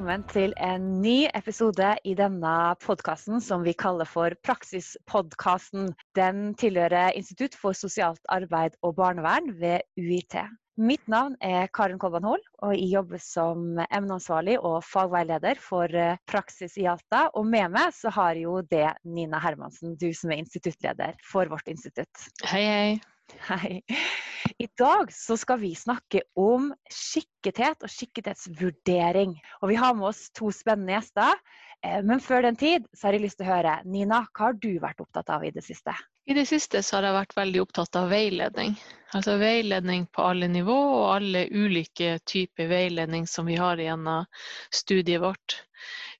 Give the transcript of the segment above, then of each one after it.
velkommen til en ny episode i denne podkasten som vi kaller for Praksispodkasten. Den tilhører Institutt for sosialt arbeid og barnevern ved UiT. Mitt navn er Karin Kolban Hoel, og jeg jobber som emneansvarlig og fagveileder for eh, praksis i Alta. Og med meg så har jo det Nina Hermansen, du som er instituttleder for vårt institutt. Hei, hei. Hei. I dag så skal vi snakke om skikkethet og skikkethetsvurdering. Og vi har med oss to spennende gjester. Eh, men før den tid så har jeg lyst til å høre, Nina, hva har du vært opptatt av i det siste? I det siste så har jeg vært veldig opptatt av veiledning. Altså veiledning på alle nivå og alle ulike typer veiledning som vi har gjennom studiet vårt.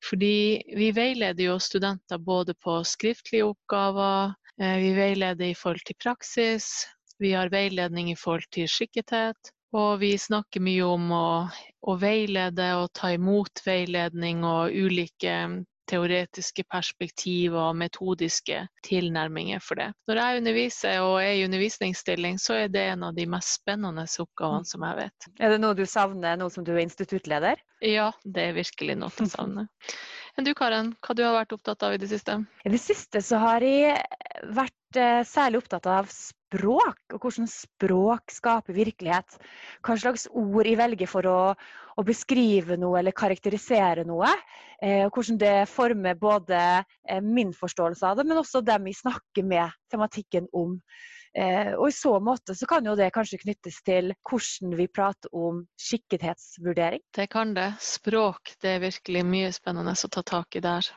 Fordi vi veileder jo studenter både på skriftlige oppgaver, eh, vi veileder i forhold til praksis, vi har veiledning i forhold til skikkethet. Og vi snakker mye om å, å veilede og ta imot veiledning og ulike teoretiske perspektiv og metodiske tilnærminger for det. Når jeg underviser og er i undervisningsstilling, så er det en av de mest spennende oppgavene som jeg vet. Er det noe du savner nå som du er instituttleder? Ja, det er virkelig noe jeg savner. Enn du Karen, hva du har vært opptatt av i det siste? I det siste så har jeg vært eh, særlig opptatt av språk, og hvordan språk skaper virkelighet. Hva slags ord jeg velger for å, å beskrive noe eller karakterisere noe. Eh, og hvordan det former både eh, min forståelse av det, men også dem jeg snakker med tematikken om. Eh, og i så måte så kan jo det kanskje knyttes til hvordan vi prater om skikkethetsvurdering. Det kan det. Språk, det er virkelig mye spennende å ta tak i der.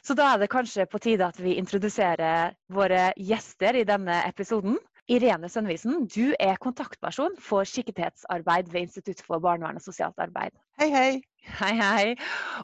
Så da er det kanskje på tide at vi introduserer våre gjester i denne episoden. Irene Sønnevisen, du er kontaktperson for skikkethetsarbeid ved Institutt for barnevern og sosialt arbeid. Hei, hei. Hei, hei.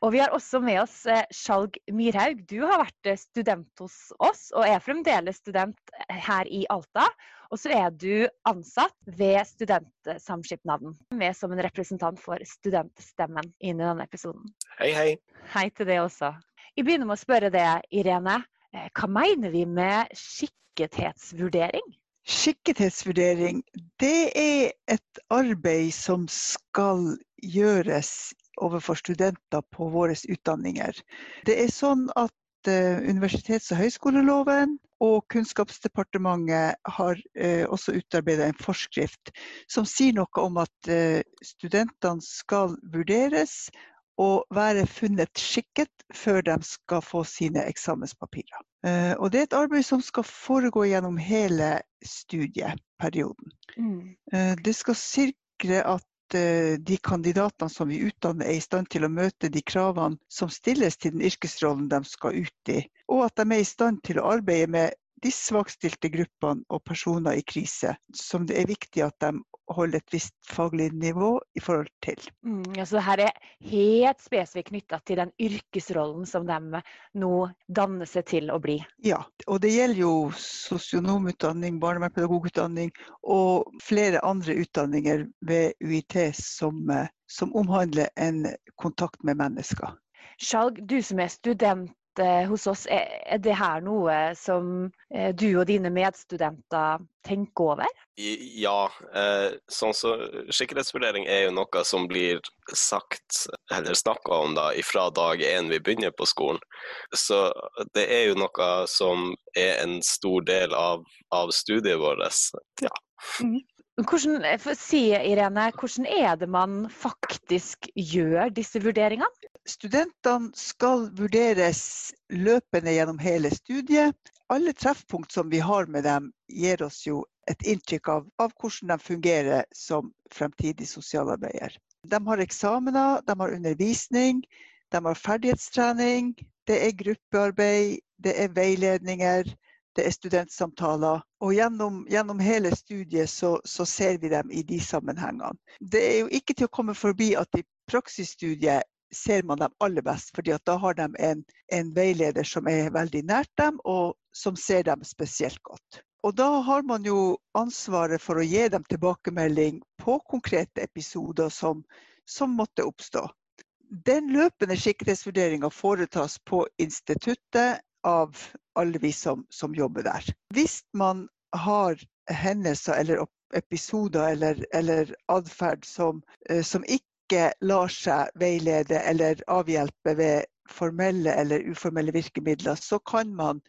Og vi har også med oss eh, Skjalg Myrhaug. Du har vært eh, student hos oss, og er fremdeles student eh, her i Alta. Og så er du ansatt ved Studentsamskipnaden, med som en representant for Studentstemmen inn i denne episoden. Hei, hei. Hei til det også. Jeg begynner med å spørre det, Irene. Hva mener vi med skikkethetsvurdering? Skikkethetsvurdering det er et arbeid som skal gjøres overfor studenter på våre utdanninger. Det er sånn at uh, universitets- og høyskoleloven og Kunnskapsdepartementet har uh, også utarbeidet en forskrift som sier noe om at studentene skal vurderes og være funnet skikket før de skal få sine eksamenspapirer. Eh, og det er et arbeid som skal foregå gjennom hele studieperioden. Mm. Eh, det skal sikre at eh, de kandidatene som vi utdanner er i stand til å møte de kravene som stilles til den yrkesrollen de skal ut i, og at de er i stand til å arbeide med de svakstilte gruppene og personer i krise, som det er viktig at de holder et visst faglig nivå i forhold til. Mm, altså her er helt spesifikt knytta til den yrkesrollen som de nå danner seg til å bli? Ja, og det gjelder jo sosionomutdanning, barnevernspedagogutdanning og flere andre utdanninger ved UiT som, eh, som omhandler en kontakt med mennesker. Skjalg, du som er student Eh, hos oss. Er det her noe som eh, du og dine medstudenter tenker over? Ja. Eh, sånn så Sikkerhetsvurdering er jo noe som blir sagt, eller snakka om, da, ifra dag én vi begynner på skolen. Så det er jo noe som er en stor del av, av studiet vårt. Ja. Mm. Hvordan, si, Irene, hvordan er det man faktisk gjør disse vurderingene? Studentene skal vurderes løpende gjennom hele studiet. Alle treffpunkt som vi har med dem, gir oss jo et inntrykk av, av hvordan de fungerer som fremtidig sosialarbeider. De har eksamener, de har undervisning, de har ferdighetstrening, det er gruppearbeid, det er veiledninger, det er studentsamtaler. Og gjennom, gjennom hele studiet så, så, ser vi dem i de sammenhengene. Det er jo ikke til å komme forbi at i praksisstudiet ser man dem aller best, fordi da har de en, en, veileder som er veldig nært dem, og som ser dem spesielt godt. Og da har man jo ansvaret for å gi dem tilbakemelding på konkrete episoder som, som måtte oppstå. Den løpende sikkerhetsvurderinga foretas på instituttet av alle vi som, som jobber der. Hvis man har hendelser eller episoder eller, eller atferd som, eh, som, ikke lar seg veilede eller avhjelpe ved formelle eller uformelle virkemidler, så kan man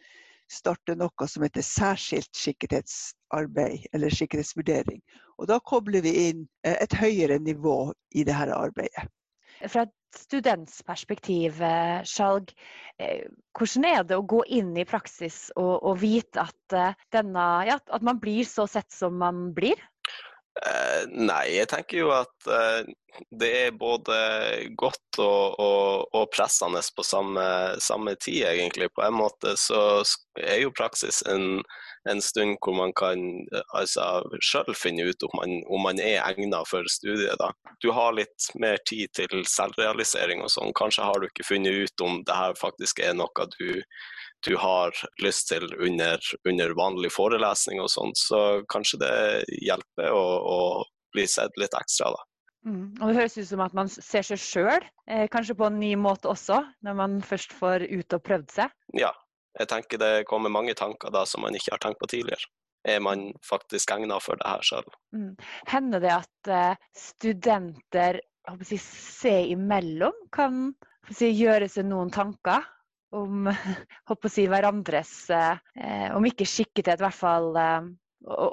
starte noe som heter særskilt sikkerhetsarbeid eller sikkerhetsvurdering. Og da kobler vi inn eh, et høyere nivå i dette arbeidet. Fra et studentsperspektiv, eh, Skjalg, eh, hvordan er det å gå inn i praksis og, og vite at, denne, ja, at man blir så sett som man blir? Uh, nei, jeg tenker jo at uh, det er både godt og, og, og pressende på samme, samme, tid, egentlig. På en måte så er jo praksis en, en stund hvor man kan altså, sjøl finne ut om man, om man er egnet for studiet. Da. Du har litt mer tid til selvrealisering og sånn. Kanskje har du ikke funnet ut om det her faktisk er noe du du har lyst til under, under vanlig forelesning og sånn, så kanskje det hjelper å, å bli sett litt ekstra, da. Mm. Og Det høres ut som at man ser seg sjøl, eh, kanskje på en ny måte også, når man først får ut og prøvd seg? Ja, jeg tenker det kommer mange tanker da som man ikke har tenkt på tidligere. Er man faktisk egnet for det her sjøl? Mm. Hender det at eh, studenter jeg, seg imellom kan jeg, gjøre seg noen tanker om å si, hverandres eh, Om ikke skikkethet, i hvert fall eh,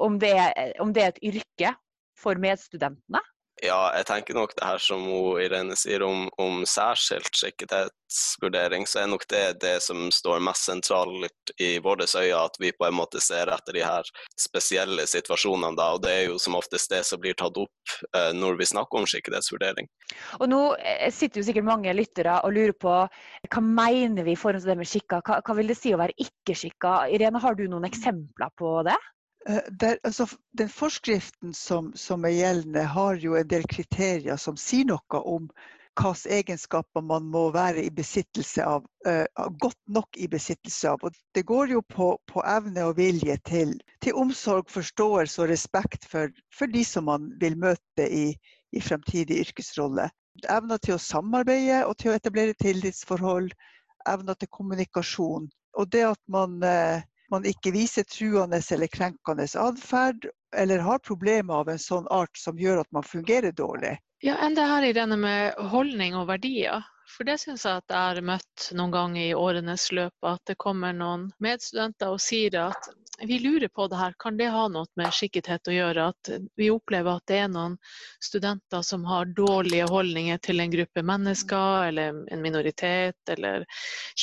om det, er, om det er et yrke for medstudentene? Ja, jeg tenker nok det her som Irene sier om, om særskilt skikkethetsvurdering, så er nok det det som står mest sentralt i våre øyne, at vi på en måte ser etter de her spesielle situasjonene da, og det er jo som oftest det som blir tatt opp eh, når vi snakker om skikkethetsvurdering. Og nå eh, sitter jo sikkert mange lyttere og lurer på hva mener vi i forhold til det med skikka, hva, hva vil det si å være ikke skikka? Irene, har du noen eksempler på det? Eh, der, altså, den forskriften som, som, er gjeldende, har jo en del kriterier som sier noe om hvilke egenskaper man må være i besittelse av, uh, godt nok i besittelse av. Og det går jo på, på evne og vilje til, til, omsorg, forståelse og respekt for, for, de som man vil møte i, i fremtidig yrkesrolle. Evner til å samarbeide og til å etablere tillitsforhold. Evner til kommunikasjon. Og det at man uh, man ikke viser truende eller krenkende atferd, eller har problemer av en sånn art som gjør at man fungerer dårlig. Ja, enn det her i denne med holdning og verdier. For det syns jeg at jeg har møtt noen ganger i årenes løp, at det kommer noen medstudenter og sier at vi lurer på det her, kan det ha noe med skikkethet å gjøre? At vi opplever at det er noen studenter som har dårlige holdninger til en gruppe mennesker, eller en minoritet, eller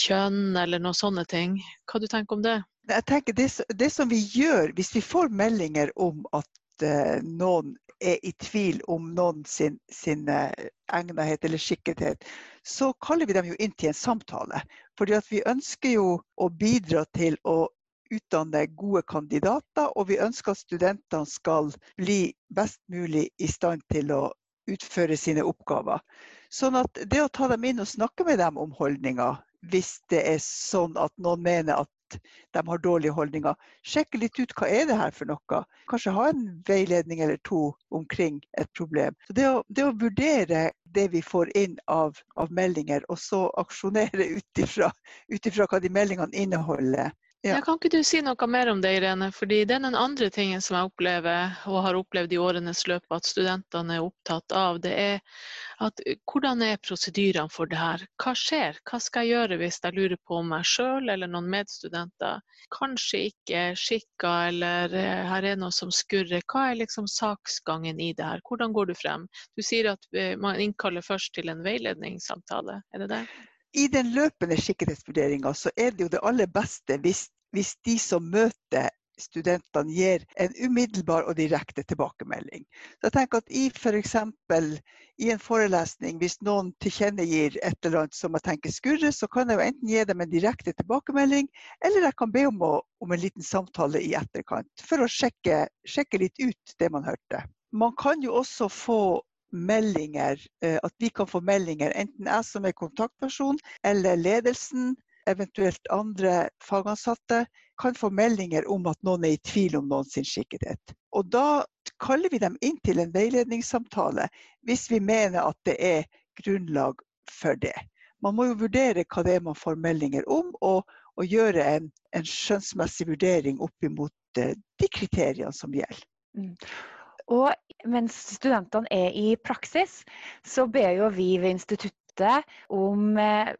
kjønn, eller noen sånne ting. Hva du tenker om det? Jeg tenker det, det, som vi gjør hvis vi får meldinger om at uh, noen er i tvil om noen sin, sin uh, egnethet eller skikkethet, så kaller vi dem jo inn til en samtale. Fordi vi ønsker jo å bidra til å utdanne gode kandidater, og vi ønsker at studentene skal bli best mulig i stand til å utføre sine oppgaver. Sånn at det å ta dem inn og snakke med dem om holdninger, hvis det er sånn at noen mener at de har dårlige holdninger. Sjekke litt ut hva er det her for noe. Kanskje ha en veiledning eller to omkring et problem. Så det å, det å vurdere det vi får inn av, av meldinger, og så aksjonere ut ifra hva de meldingene inneholder, ja. Kan ikke du si noe mer om det, Irene? Fordi det er den andre tingen som jeg opplever, og har opplevd i årenes løp at studentene er opptatt av. Det er at hvordan er prosedyrene for det her? Hva skjer? Hva skal jeg gjøre hvis jeg lurer på meg sjøl eller noen medstudenter kanskje ikke er skikka, eller eh, her er noe som skurrer. Hva er liksom saksgangen i det her? Hvordan går du frem? Du sier at eh, man innkaller først til en veiledningssamtale, er det det? I den løpende sikkerhetsvurderinga så er det jo det aller beste hvis hvis de som møter studentene gir en umiddelbar og direkte tilbakemelding. Så jeg tenker at i f.eks. I en forelesning, hvis noen tilkjennegir et eller annet som jeg tenker skurrer, så kan jeg jo enten gi dem en direkte tilbakemelding, eller jeg kan be om, å, om en liten samtale i etterkant for å sjekke, sjekke, litt ut det man hørte. Man kan jo også få meldinger, eh, at vi kan få meldinger, enten jeg som er kontaktperson eller ledelsen eventuelt andre fagansatte, kan få meldinger om at noen er i tvil om noen sin skikkethet. Og da kaller vi dem inn til en veiledningssamtale hvis vi mener at det er grunnlag for det. Man må jo vurdere hva det er man får meldinger om, og, og gjøre en, en, skjønnsmessig vurdering opp imot uh, de kriteriene som gjelder. Mm. Og mens studentene er i praksis, så ber jo vi ved instituttet om eh,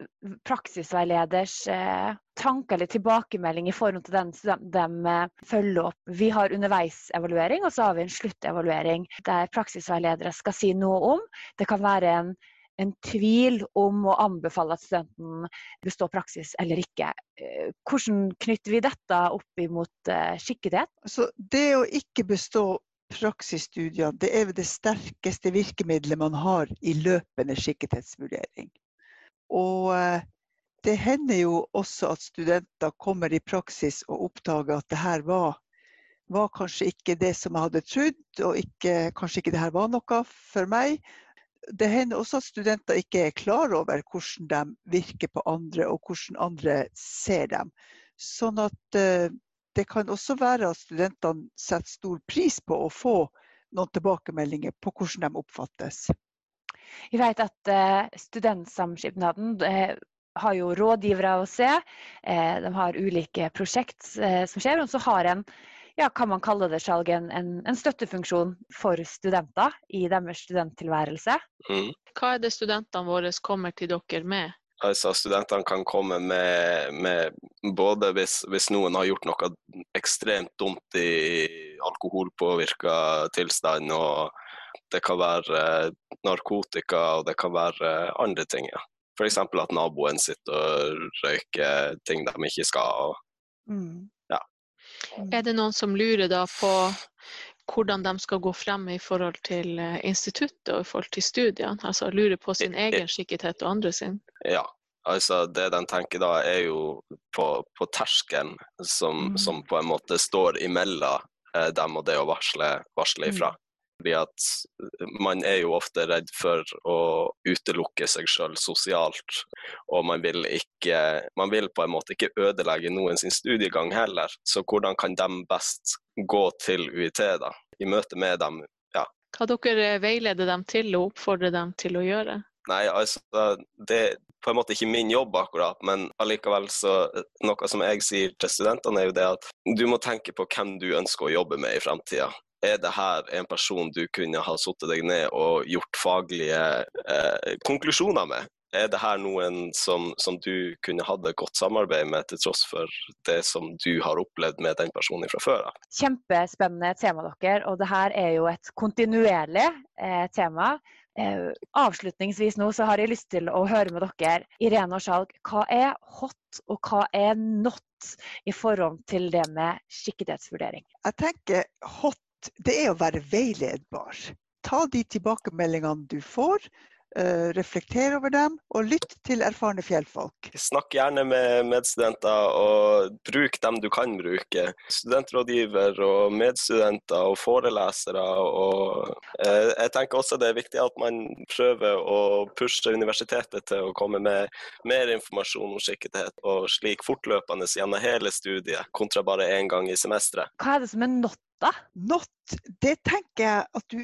praksisveileders eh, tanker eller tilbakemelding i forhold til den de eh, følger opp. Vi har underveisevaluering, og så har vi en sluttevaluering der praksisveiledere skal si noe om. Det kan være en en tvil om å anbefale at studenten består praksis eller ikke. Hvordan knytter vi dette opp imot skikkethet? Så det å ikke bestå praksisstudier, det er det sterkeste virkemidlet man har i løpende skikkethetsvurdering. Og eh, det hender jo også at studenter kommer i praksis og oppdager at det her var, var kanskje ikke det som jeg hadde trodd, og ikke, kanskje ikke det her var noe for meg det hender også at studenter ikke er klar over hvordan de virker på andre, og hvordan andre ser dem. Sånn at uh, det kan også være at studentene setter stor pris på å få noen tilbakemeldinger på hvordan de oppfattes. Vi vet at uh, Studentsamskipnaden uh, har jo rådgivere å se. de har ulike prosjekt som skjer. Og så har en ja, kan man kalle det salg, en, en, en, støttefunksjon for studenter i deres studenttilværelse. Mm. Hva er det studentene våre kommer til dere med? Altså, studentene kan komme med, med både hvis, hvis, noen har gjort noe ekstremt dumt i alkoholpåvirka tilstand, og det kan være eh, narkotika og det kan være andre ting. Ja. F.eks. at naboen sitter og røyker ting de ikke skal. Og, mm. Er det noen som lurer da på hvordan de skal gå frem i forhold til eh, instituttet og i forhold til studiene? Altså lure på sin egen skikkethet og andre sin? Ja, altså det de tenker da er jo på, på terskelen som, mm. som, på en måte står imellom eh, dem og det å varsle, varsle ifra. Fordi at man er jo ofte redd for å utelukke seg sjøl sosialt. Og man vil, ikke, man vil på en måte ikke ødelegge noen sin studiegang heller. Så hvordan kan de best gå til UiT da, i møte med dem? Ja. Hva dere veileder dem til og oppfordrer dem til å gjøre? Nei, altså, det er på en måte ikke min jobb akkurat, men allikevel så Noe som jeg sier til studentene, er jo det at du må tenke på hvem du ønsker å jobbe med i fremtida er det her en person du kunne ha satt deg ned og gjort faglige eh, konklusjoner med? Er det her noen som, som, du kunne hatt et godt samarbeid med, til tross for det som du har opplevd med den personen fra før av? Kjempespennende tema, dere. Og det her er jo et kontinuerlig eh, tema. Eh, avslutningsvis nå så har jeg lyst til å høre med dere, Irene og Skjalg, hva er hot og hva er not i forhold til det med skikkethetsvurdering? Jeg tenker hot det er å være veiledbar. Ta de tilbakemeldingene du får, Uh, reflekter over dem, og lytt til erfarne fjellfolk. Snakk gjerne med medstudenter, og bruk dem du kan bruke. Studentrådgiver og medstudenter og forelesere. Og, uh, jeg tenker også det er viktig at man prøver å pushe universitetet til å komme med mer informasjon om sikkerhet, og slik fortløpende gjennom hele studiet, kontra bare én gang i semesteret. Hva er det som er not? Not, det tenker jeg at du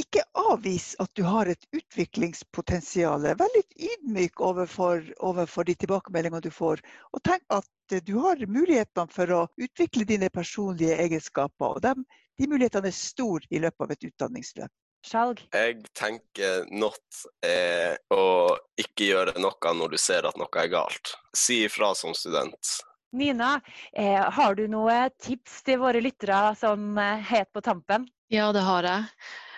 ikke avviser at du har et utviklingspotensial. Vær litt ydmyk overfor, overfor, de tilbakemeldingene du får. Og tenk at du har mulighetene for å utvikle dine personlige egenskaper. Og de, de mulighetene er store i løpet av et utdanningsløp. Skjalg? Jeg tenker not er å ikke gjøre noe når du ser at noe er galt. Si ifra som student. Nina, eh, har du noen tips til våre lyttere sånn eh, helt på tampen? Ja, det har jeg.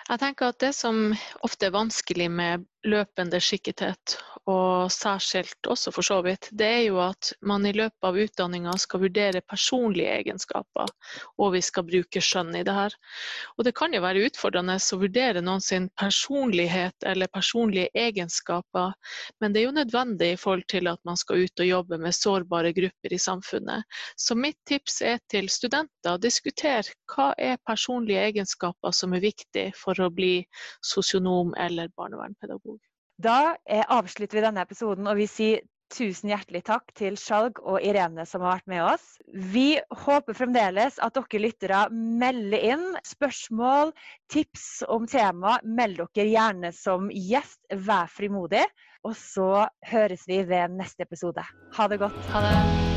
Jeg tenker at Det som ofte er vanskelig med løpende skikkethet, og særskilt også for så vidt, det er jo at man i løpet av utdanninga skal vurdere personlige egenskaper, og vi skal bruke skjønn i det her. Og det kan jo være utfordrende å vurdere noen sin personlighet eller personlige egenskaper, men det er jo nødvendig i forhold til at man skal ut og jobbe med sårbare grupper i samfunnet. Så mitt tips er til studenter, diskuter hva er personlige egenskaper som er viktig for å bli sosionom eller barnevernspedagog. Da eh, avslutter vi denne episoden, og vi sier tusen hjertelig takk til Skjalg og Irene som har vært med oss. Vi håper fremdeles at dere lyttere melder inn spørsmål, tips om tema. Meld dere gjerne som gjest. Vær frimodig. Og så høres vi ved neste episode. Ha det godt. Ha det.